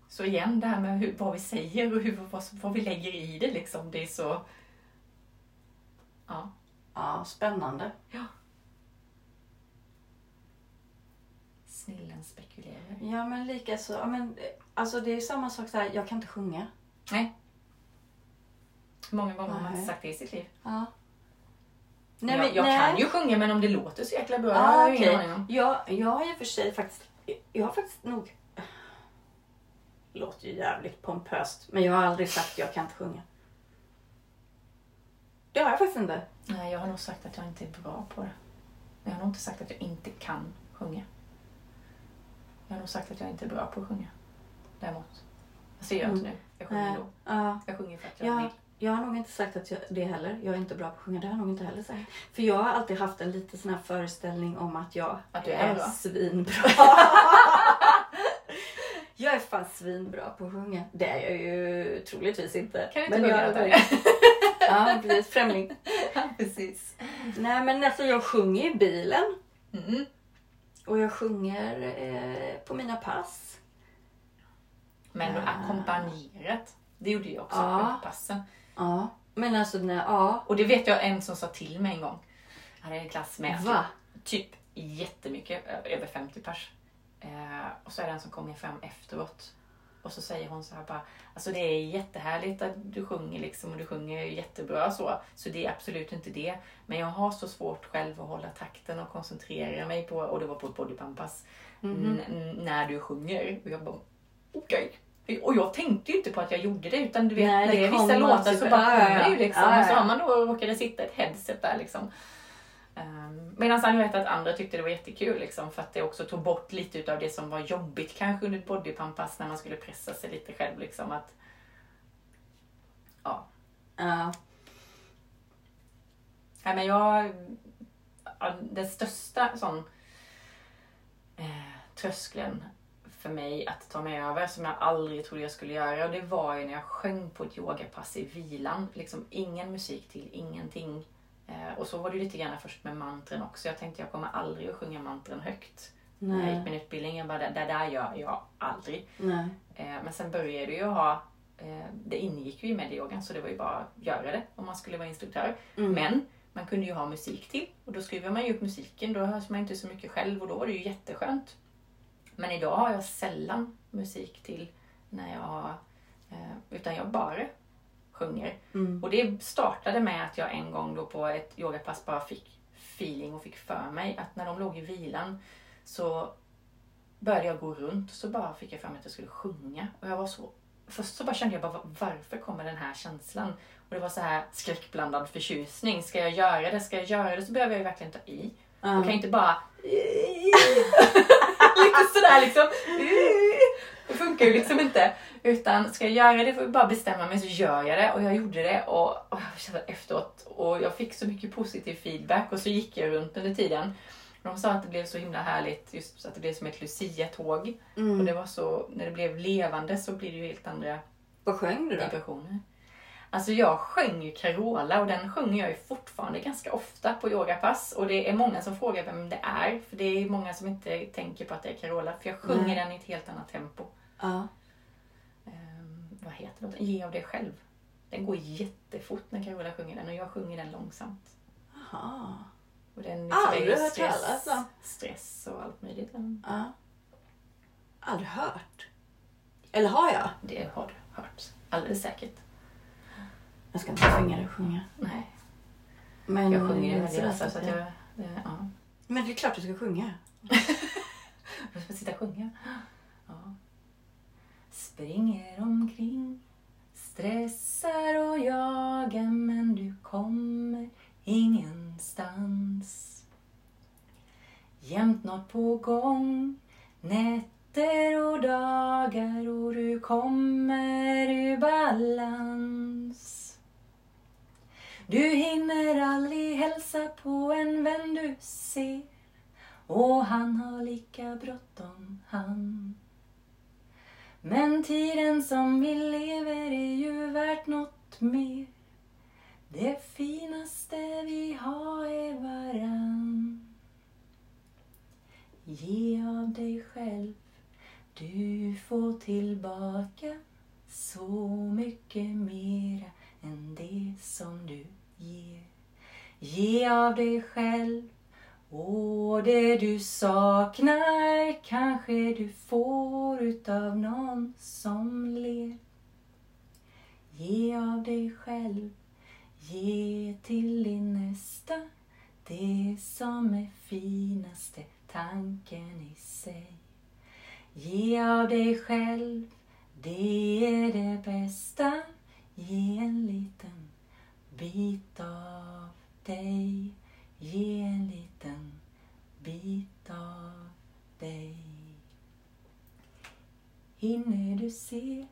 Så igen, det här med hur, vad vi säger och hur, vad, vad vi lägger i det liksom. Det är så... Ja. Ja, spännande. Snillen spekulerar. Ja, men lika så. Ja, men, alltså det är samma sak här, jag kan inte sjunga. Nej. Hur många gånger har man Nej. inte sagt det i sitt liv? Ja. jag jag kan ju sjunga men om det låter så jäkla bra Ja, har jag ingen okej. aning om. Jag, jag har ju för sig faktiskt, jag har faktiskt nog, låter ju jävligt pompöst, men jag har aldrig sagt jag kan inte sjunga. Det har jag faktiskt inte. Nej, jag har nog sagt att jag inte är bra på det. Jag har nog inte sagt att jag inte kan sjunga. Jag har nog sagt att jag inte är bra på att sjunga. Däremot. Jag säger jag inte nu. Jag sjunger Nej. då. Ja, Jag sjunger för att jag Ja, vill. Jag har nog inte sagt att jag, det heller. Jag är inte bra på att sjunga. Det har jag nog inte heller sagt. För jag har alltid haft en liten sån här föreställning om att jag Att är bra. svinbra. jag är fan svinbra på att sjunga. Det är jag ju troligtvis inte. Kan du inte Men sjunga jag? Ja, precis. Främling. Precis. Nej, men alltså jag sjunger i bilen. Mm. Och jag sjunger eh, på mina pass. Men då Ah. ackompanjerat. Det gjorde jag också Ja. på passen. Ja. Men alltså, när, ja. Och det vet jag en som sa till mig en gång. Jag hade en klass med Va? typ jättemycket, ö- över 50 pers. Eh, och så är det en som kommer fram efteråt. Och så säger hon så här bara, alltså det är jättehärligt att du sjunger liksom och du sjunger jättebra så. Så det är absolut inte det. Men jag har så svårt själv att hålla takten och koncentrera mig på, och det var på ett bodypump-pass, Mhm. n- när du sjunger. Och jag bara, okej. Och jag tänkte ju inte på att jag gjorde det utan du vet Nej, när det är vissa låtar så bara ja, ja, kommer det ju ja. liksom. Ja, ja, Och så ja. har man då råkade sitta ett headset där liksom. Um, Medan jag vet att andra tyckte det var jättekul liksom, för att det också tog bort lite av det som var jobbigt kanske under ett bodypump-pass när man skulle pressa sig lite själv. Liksom, att, ja. Ja. Nej, men jag, ja, den största sån, eh, tröskeln för mig att ta mig över som jag aldrig trodde jag skulle göra och det var ju när jag sjöng på ett yogapass i vilan. Liksom ingen musik till, ingenting. Eh, och så var det lite grann först med mantren också. Jag tänkte jag kommer aldrig att sjunga mantren högt. När jag gick Nej. min utbildning, jag bara, det där gör jag aldrig. Nej. Eh, Men sen började det ju ha, eh, det ingick ju i medyogan så det var ju bara att göra det om man skulle vara instruktör. Mm. Men man kunde ju ha musik till och då skriver man ju upp musiken, då hörs man inte så mycket själv och då var det ju jätteskönt. Men idag har jag sällan musik till när jag, eh, utan jag bara sjunger. Mm. Och det startade med att jag en gång då på ett yogapass bara fick feeling och fick för mig att när de låg i vilan så började jag gå runt och så bara fick jag för mig att jag skulle sjunga. Och jag var så... Först så bara kände jag bara varför kommer den här känslan? Och det var så här skräckblandad förtjusning. Ska jag göra det? Ska jag göra det? Så behöver jag ju verkligen ta i. Jag kan ju inte bara... Lite sådär liksom. Det funkar ju liksom inte. Utan ska jag göra det får jag bara bestämma mig så gör jag det. Och jag gjorde det och, och jag kände efteråt. Och jag fick så mycket positiv feedback och så gick jag runt under tiden. De sa att det blev så himla härligt just att det blev som ett Lucia-tåg. Och Mm. det var så, när det blev levande så blir det ju helt andra Vad sjöng du då? vibrationer. Alltså jag sjöng ju Carola och den sjunger jag ju fortfarande ganska ofta på yogapass. Och det är många som frågar vem det är. För det är många som inte tänker på att det är Carola. För jag sjunger Nej. den i ett helt annat tempo. Ja. Ehm, vad heter låten? Ge av dig själv. Den går jättefort när Carola sjunger den och jag sjunger den långsamt. Jaha. Och den liksom Aldrig ju hört talas stress, om. stress och allt möjligt. Ja. Aldrig hört. Eller har jag? Det har du hört. Alldeles säkert. Jag ska inte tvinga dig att sjunga. Nej, Men, jag sjunger ju väldigt så ofta så att jag... Det, ja. Men det är klart du ska sjunga. Jag ska sitta och sjunga. Ja. Springer omkring, stressar och jagar men du kommer ingenstans. Jämt något på gång, nätter och dagar och du kommer ur balans. Du hinner aldrig hälsa på en vän du ser och han har lika bråttom han. Men tiden som vi lever är ju värt något mer. Det finaste vi har är varann. Ge av dig själv, du får tillbaka så mycket mera än det som du ge. Ge av dig själv och det du saknar kanske du får utav någon som ler. Ge av dig själv, ge till din nästa det som är finaste tanken i sig. Ge av dig själv, det är det bästa. Ge en liten bit av dig. Ge en liten bit av dig. Hinner du se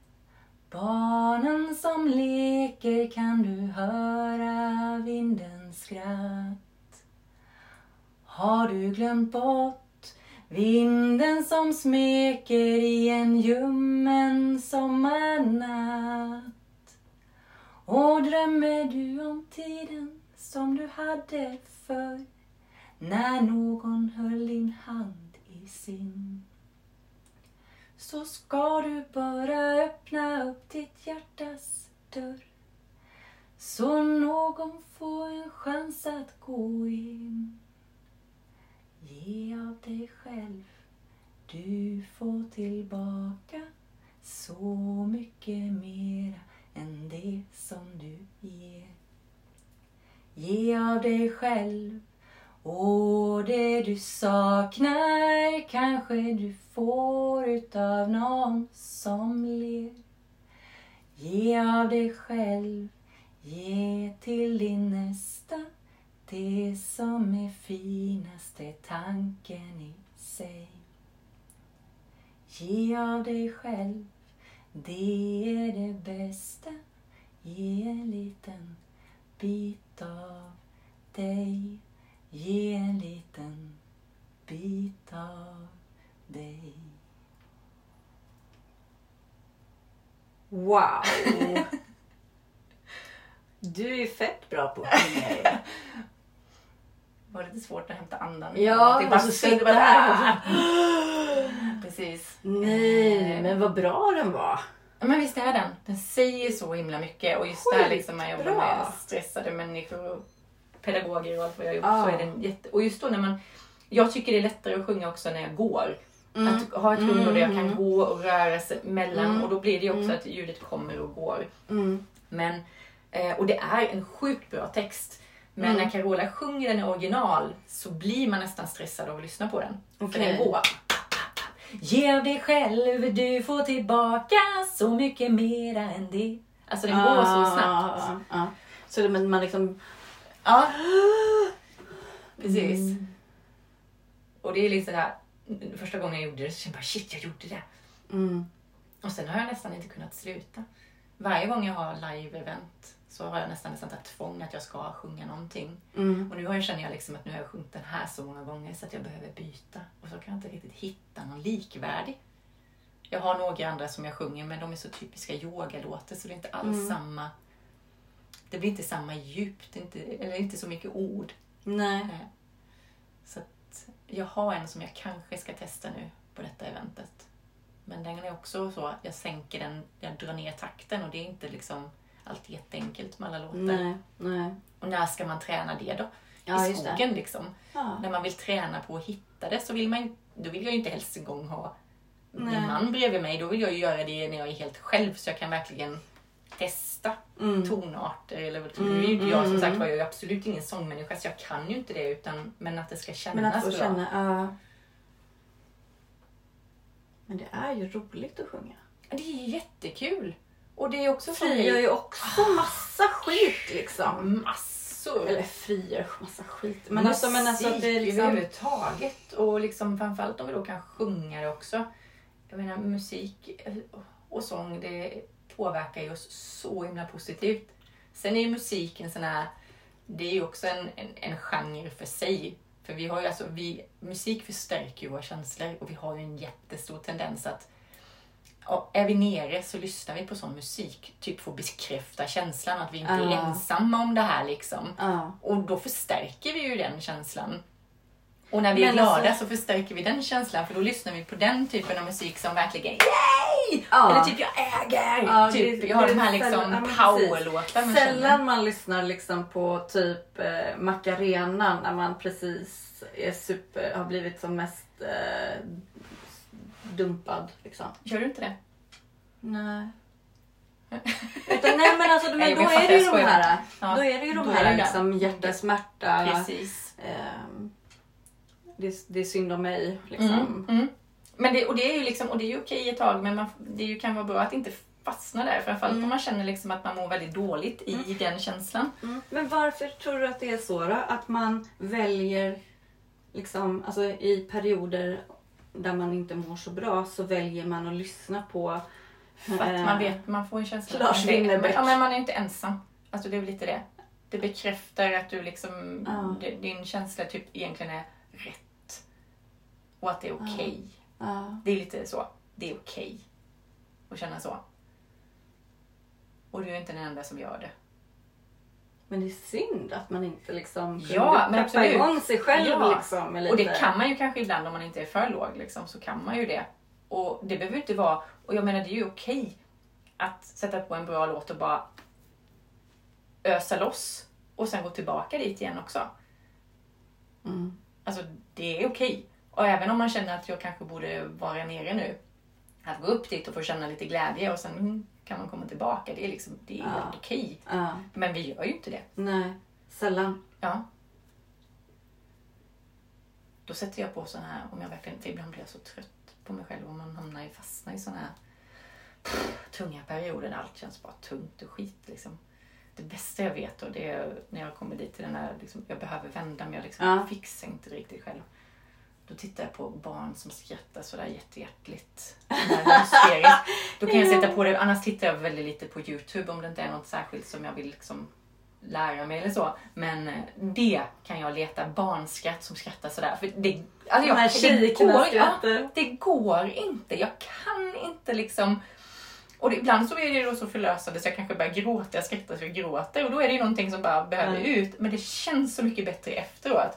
barnen som leker kan du höra vindens skratt. Har du glömt bort vinden som smeker i en ljummen sommarnatt? Och drömmer du om tiden som du hade förr när någon höll din hand i sin? Så ska du bara öppna upp ditt hjärtas dörr så någon får en chans att gå in. Ge av dig själv, du får tillbaka så mycket mera än det som du ger. Ge av dig själv och det du saknar kanske du får utav någon som ler. Ge av dig själv, ge till din nästa det som är finaste tanken i sig. Ge av dig själv, det är det bästa. Ge en liten bit av dig. Ge en liten bit av dig. Wow! Du är fett bra på att sjunga var lite svårt att hämta andan. Ja, det och bara så sitter sitta här. Precis. Nej, men vad bra den var. Men visst är den. Den säger så himla mycket. Och just där liksom när jag jobbar med stressade människor och pedagoger och allt vad jag gjort Ja. så är den jätte... Och just då när man... Jag tycker det är lättare att sjunga också när jag går. Mm. Att ha ett rum där jag kan Mm. gå och röra sig mellan Mm. och då blir det ju också Mm. att ljudet kommer och går. Mm. Men, eh, och det är en sjukt bra text. Men Mm. när Carola sjunger den i original så blir man nästan stressad av att lyssna på den. För Okej. den går. Ge av dig själv, du får tillbaka så mycket mera än det. Alltså den går så snabbt. Ja, ja. Så det, men man liksom... Ja, precis. Mm. Och det är liksom det här, första gången jag gjorde det så kände jag bara shit, jag gjorde det. Mm. Och sen har jag nästan inte kunnat sluta. Varje gång jag har live-event så har jag nästan nästan tagit tvång att jag ska sjunga någonting. Mm. Och nu har jag, känner jag liksom att nu har jag sjungit den här så många gånger så att jag behöver byta. Och så kan jag inte riktigt hitta någon likvärdig. Jag har några andra som jag sjunger men de är så typiska yogalåtar så det är inte alls Mm. samma... Det blir inte samma djup, det är inte, eller inte så mycket ord. Nej. Eh, Så att jag har en som jag kanske ska testa nu på detta eventet. Men den är också så, jag sänker den, jag drar ner takten och det är inte liksom alltid jätteenkelt med alla låtar. Nej. Nej. Och när ska man träna det då? Ja, I skogen liksom. Ja. När man vill träna på att hitta det så vill man då vill jag ju inte helst en gång ha min man bredvid mig. Då vill jag ju göra det när jag är helt själv så jag kan verkligen testa Mm. tonarter. Eller, Mm, Nu är ju inte jag som mm, sagt mm. var jag är ju absolut ingen sångmänniska så jag kan ju inte det. Utan, men att det ska kännas Men att få bra. känna, ja. Men det är ju roligt att sjunga. Det är jättekul. Och det är också Frigör ju också massa skit liksom. massor. Eller frigör massa skit. Men alltså, men alltså att det är liksom... överhuvudtaget. Och liksom framförallt om vi då kan sjunga det också. Jag menar musik och sång det påverkar ju oss så himla positivt. Sen är ju musik en sån här, det är ju också en, en, en genre för sig. För vi har ju alltså, vi, musik förstärker ju våra känslor och vi har ju en jättestor tendens att och är vi nere så lyssnar vi på sån musik, typ för att bekräfta känslan att vi inte är Ja. ensamma om det här liksom. Ja. Och då förstärker vi ju den känslan. Och när vi är Men glada alltså- så förstärker vi den känslan för då lyssnar vi på den typen av musik som verkligen Yay! Ja. Eller typ jag äger! Ja, typ, det- jag har det de här är liksom sällan- ja, men powerlåtar man känner. Sällan man lyssnar liksom på typ eh, Macarena när man precis är super, har blivit som mest eh, dumpad. Liksom. Gör du inte det? Nej. Utan, nej men alltså men Nej, då är det ju de här, Ja, då är det ju de då här liksom hjärtasmärta. Precis. ehm, det, det är synd om mig. Liksom. Mm, mm. Men det, och det är ju liksom, och det är ju okej ett tag men man, det kan vara bra att inte fastna där. Framförallt Mm. om man känner liksom att man mår väldigt dåligt i den känslan. Mm. Men varför tror du att det är så då? Att man väljer, liksom, alltså i perioder där man inte mår så bra så väljer man att lyssna på För att eh, man vet, man får en känsla Lars Winnerbäck. Ja, men man är ju inte ensam. Alltså det är väl lite det. Det bekräftar att du liksom, Ja. din känsla typ egentligen är rätt. Och att det är okej. Ja. Det är lite så. Det är okej att känna så. Och du är inte den enda som gör det. Men det är synd att man inte liksom kunde Ja, men absolut. igång sig själv. Ja. Liksom, Och det kan man ju kanske ibland om man inte är för låg. Liksom, så kan man ju det. Och det behöver inte vara... Och jag menar det är ju okej att sätta på en bra låt och bara ösa loss. Och sen gå tillbaka dit igen också. Mm. Alltså det är okej. Och även om man känner att jag kanske borde vara nere nu. Att gå upp dit och få känna lite glädje och sen kan man komma tillbaka. Det är liksom, det är Ja. helt okej. Ja. Men vi gör ju inte det. Nej, sällan. Ja. Då sätter jag på sån här, om jag verkligen, ibland blir jag så trött på mig själv om man hamnar i, fastnar i såna här pff, tunga perioder där allt känns bara tungt och skit liksom. Det bästa jag vet och det är när jag kommer dit till den här, liksom, jag behöver vända mig, jag liksom Ja. fixar inte riktigt själv. Då tittar jag på barn som skrattar sådär jättehjärtligt. Då kan jag sätta på det, annars tittar jag väldigt lite på Youtube om det inte är något särskilt som jag vill liksom lära mig eller så. Men eh, det kan jag leta barnskratt som skrattar sådär. För det, alltså De jag, det, tjejerna går, ja, det går inte. Jag kan inte liksom och det, ibland så är det då så förlösande så jag kanske börjar gråta, jag skrattar så jag gråter och då är det ju någonting som bara behöver Mm. ut. Men det känns så mycket bättre efteråt.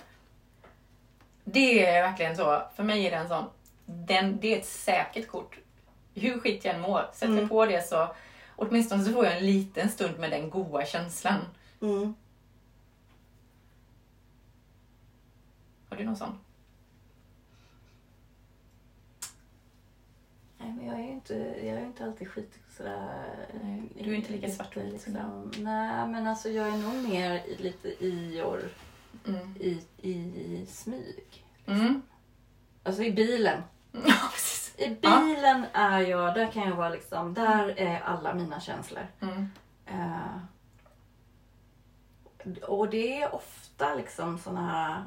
Det är verkligen så. För mig är det en sån, den, det är ett säkert kort. Hur skit jag än mår, sätter Mm. på det så åtminstone så får jag en liten stund med den goa känslan. Mm. Har du någon sån? Nej, men jag är ju inte, jag är inte alltid skit sådär. Nej, du är inte lika svartvit liksom. Nej, men alltså jag är nog mer i, lite Ior Mm. i, i smyg. Mm. Alltså i bilen. Ja. I bilen är jag, där kan jag vara liksom, där är alla mina känslor. Mm. Eh, och det är ofta liksom såna här...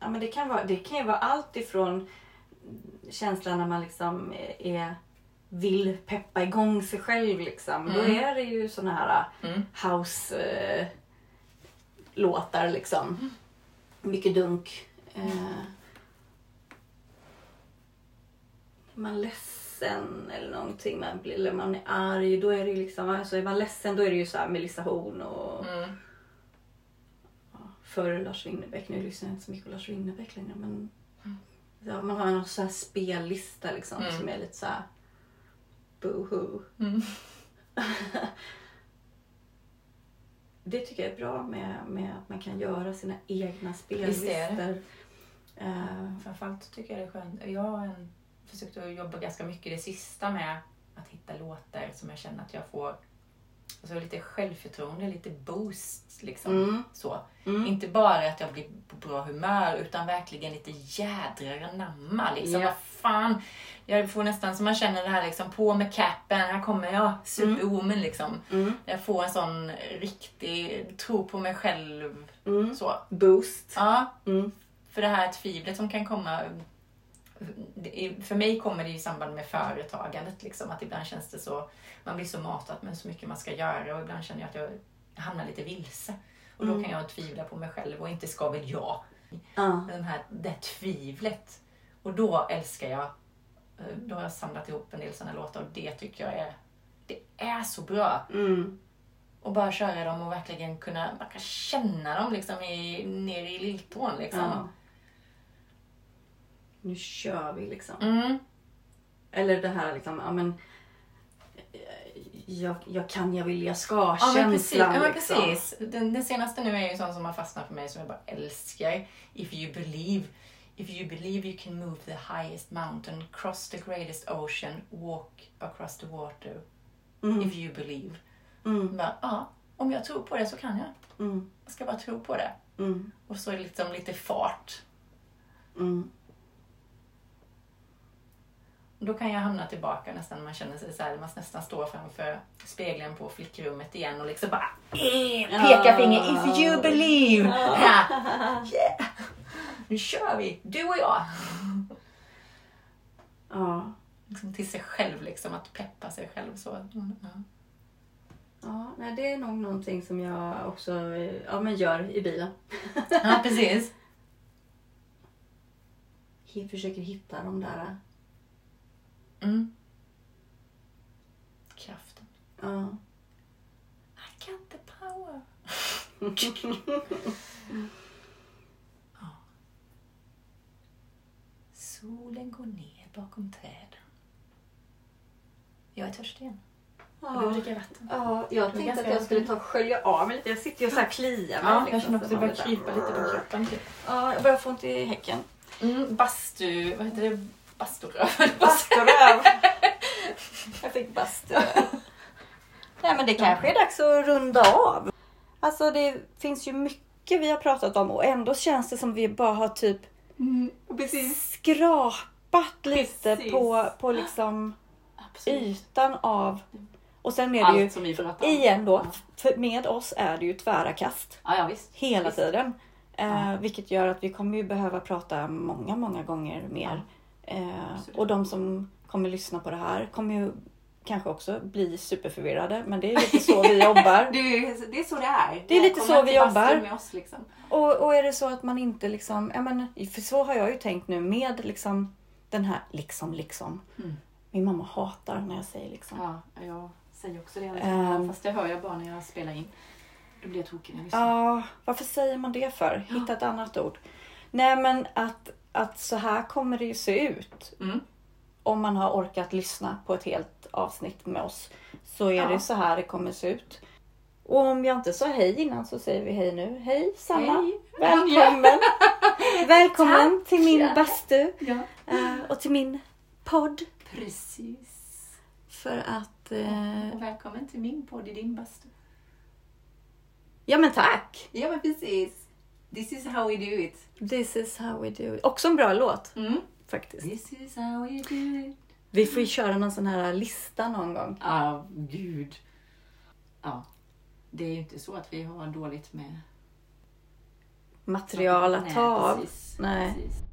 Ja, men det, kan vara, det kan ju vara allt ifrån känslan när man liksom är, vill peppa igång sig själv. Liksom. Då Mm. är det ju såna här Mm. House-låtar. liksom. Mycket dunk. Eh, är man ledsen eller någonting, man blir, eller man är arg, då är det ju liksom, alltså är man ledsen då är det ju så här Melissa Horn och Mm. ja, Lars Winnerbäck. Nu lyssnar jag inte så mycket på Lars Winnerbäck längre men Mm. ja, man har någon så här spellista liksom Mm. som är lite så här boohoo. Mm. Det tycker jag är bra med, med att man kan göra sina egna spellistor. Eh, Framförallt tycker jag det är skönt. Jag har en, försökt att jobba ganska mycket det sista med att hitta låtar som jag känner att jag får alltså lite självförtroende, lite boost. Liksom. Mm. Så. Mm. Inte bara att jag blir på bra humör utan verkligen lite jädrar anamma. Liksom. Ja. Vad fan. Jag får nästan som man känner det här liksom, på med capen, här kommer jag, superwoman liksom. Mm. Jag får en sån riktig tro på mig själv. Mm. Så. Boost. Ja, Mm. för det här tvivlet som kan komma för mig kommer det i samband med företagandet. Liksom, att ibland känns det så, man blir så matad med så mycket man ska göra och ibland känner jag att jag hamnar lite vilse. Och då Mm. kan jag tvivla på mig själv och inte ska väl jag. Ja. Den här, det tvivlet. Och då älskar jag, då har jag samlat ihop en del sådana låtar och det tycker jag är, det är så bra. Mm. Och bara köra dem och verkligen kunna, man kan känna dem liksom i, ner i lilltån liksom. ja. Nu kör vi liksom. Mm. Eller det här liksom, ja men eh, jag, jag kan, jag vill, jag ska Ja men precis. Ja, men liksom. precis. Den, den senaste nu är ju sån som har fastnat för mig som jag bara älskar. If you believe. If you believe you can move the highest mountain, cross the greatest ocean, walk across the water. Mm. If you believe. Mm. Bara, ja, om jag tror på det så kan jag. Mm. Jag ska bara tro på det. Mm. Och så liksom lite fart. Mm. Då kan jag hamna tillbaka nästan när man känner sig så här, man nästan står framför spegeln på flickrummet igen och liksom bara eh, pekar finger. If you believe! Ja. Yeah. Nu kör vi, du och jag! Ja. Liksom till sig själv, liksom, att peppa sig själv. Så. Mm, ja. Ja, nej, det är nog någonting som jag också ja, men gör i bilen. ja, precis. Jag försöker hitta de där. Mm. Kraften. Ja. I got the power. Solen går ner bakom träden. Jag är törstig igen. Jag behöver dricka vatten. ja, jag tänkte att jag skulle ta och skölja av mig lite. Jag sitter ju och så här kliar mig. Ja, liksom, jag känner också så att det börjar krypa lite på kroppen. Typ. Ja, jag börjar få ont i häcken. Mm, bastu... Vad heter det? Basturöv. Basturöv. Jag fick basturöv. Nej men det kanske är dags att runda av. Alltså det finns ju mycket vi har pratat om och ändå känns det som vi bara har typ Mm, skrapat lite Precis. på, på liksom Absolut. ytan av... Och sen är det ju, Allt om. igen då, för med oss är det ju tvära kast Ja, ja visst. hela Visst. tiden. Eh. Vilket gör att vi kommer ju behöva prata många, många gånger mer. Eh, och de som kommer lyssna på det här kommer ju kanske också bli superförvirrade. Men det är lite så vi jobbar. Det är, så det är. Det är lite så vi jobbar. Med oss, liksom. Och, och är det så att man inte liksom, ja men, för så har jag ju tänkt nu med liksom den här liksom, liksom. Mm. Min mamma hatar när jag säger liksom. Ja, jag säger också det. Ehm. Fast det hör jag bara när jag spelar in. Då blir jag tokig när jag lyssnar. Ja, varför säger man det för? Hitta ett annat ord. Nej men att, att så här kommer det ju se ut. Mm. Om man har orkat lyssna på ett helt avsnitt med oss. Så är Ja. det så här det kommer se ut. Och om jag inte sa hej innan så säger vi hej nu. Hej Sanna! Hej. Välkommen! Välkommen till min bastu Ja. eh, och till min podd. Precis. För att... eh, Och välkommen till min podd i din bastu. Ja men tack! Ja, men precis. This is how we do it. This is how we do it. Också en bra låt Mm. Faktiskt. This is how we do it. Vi får ju köra någon sån här lista någon gång. Ja, gud. Ja. Det är ju inte så att vi har dåligt med... Material att ta av. Nej. Precis.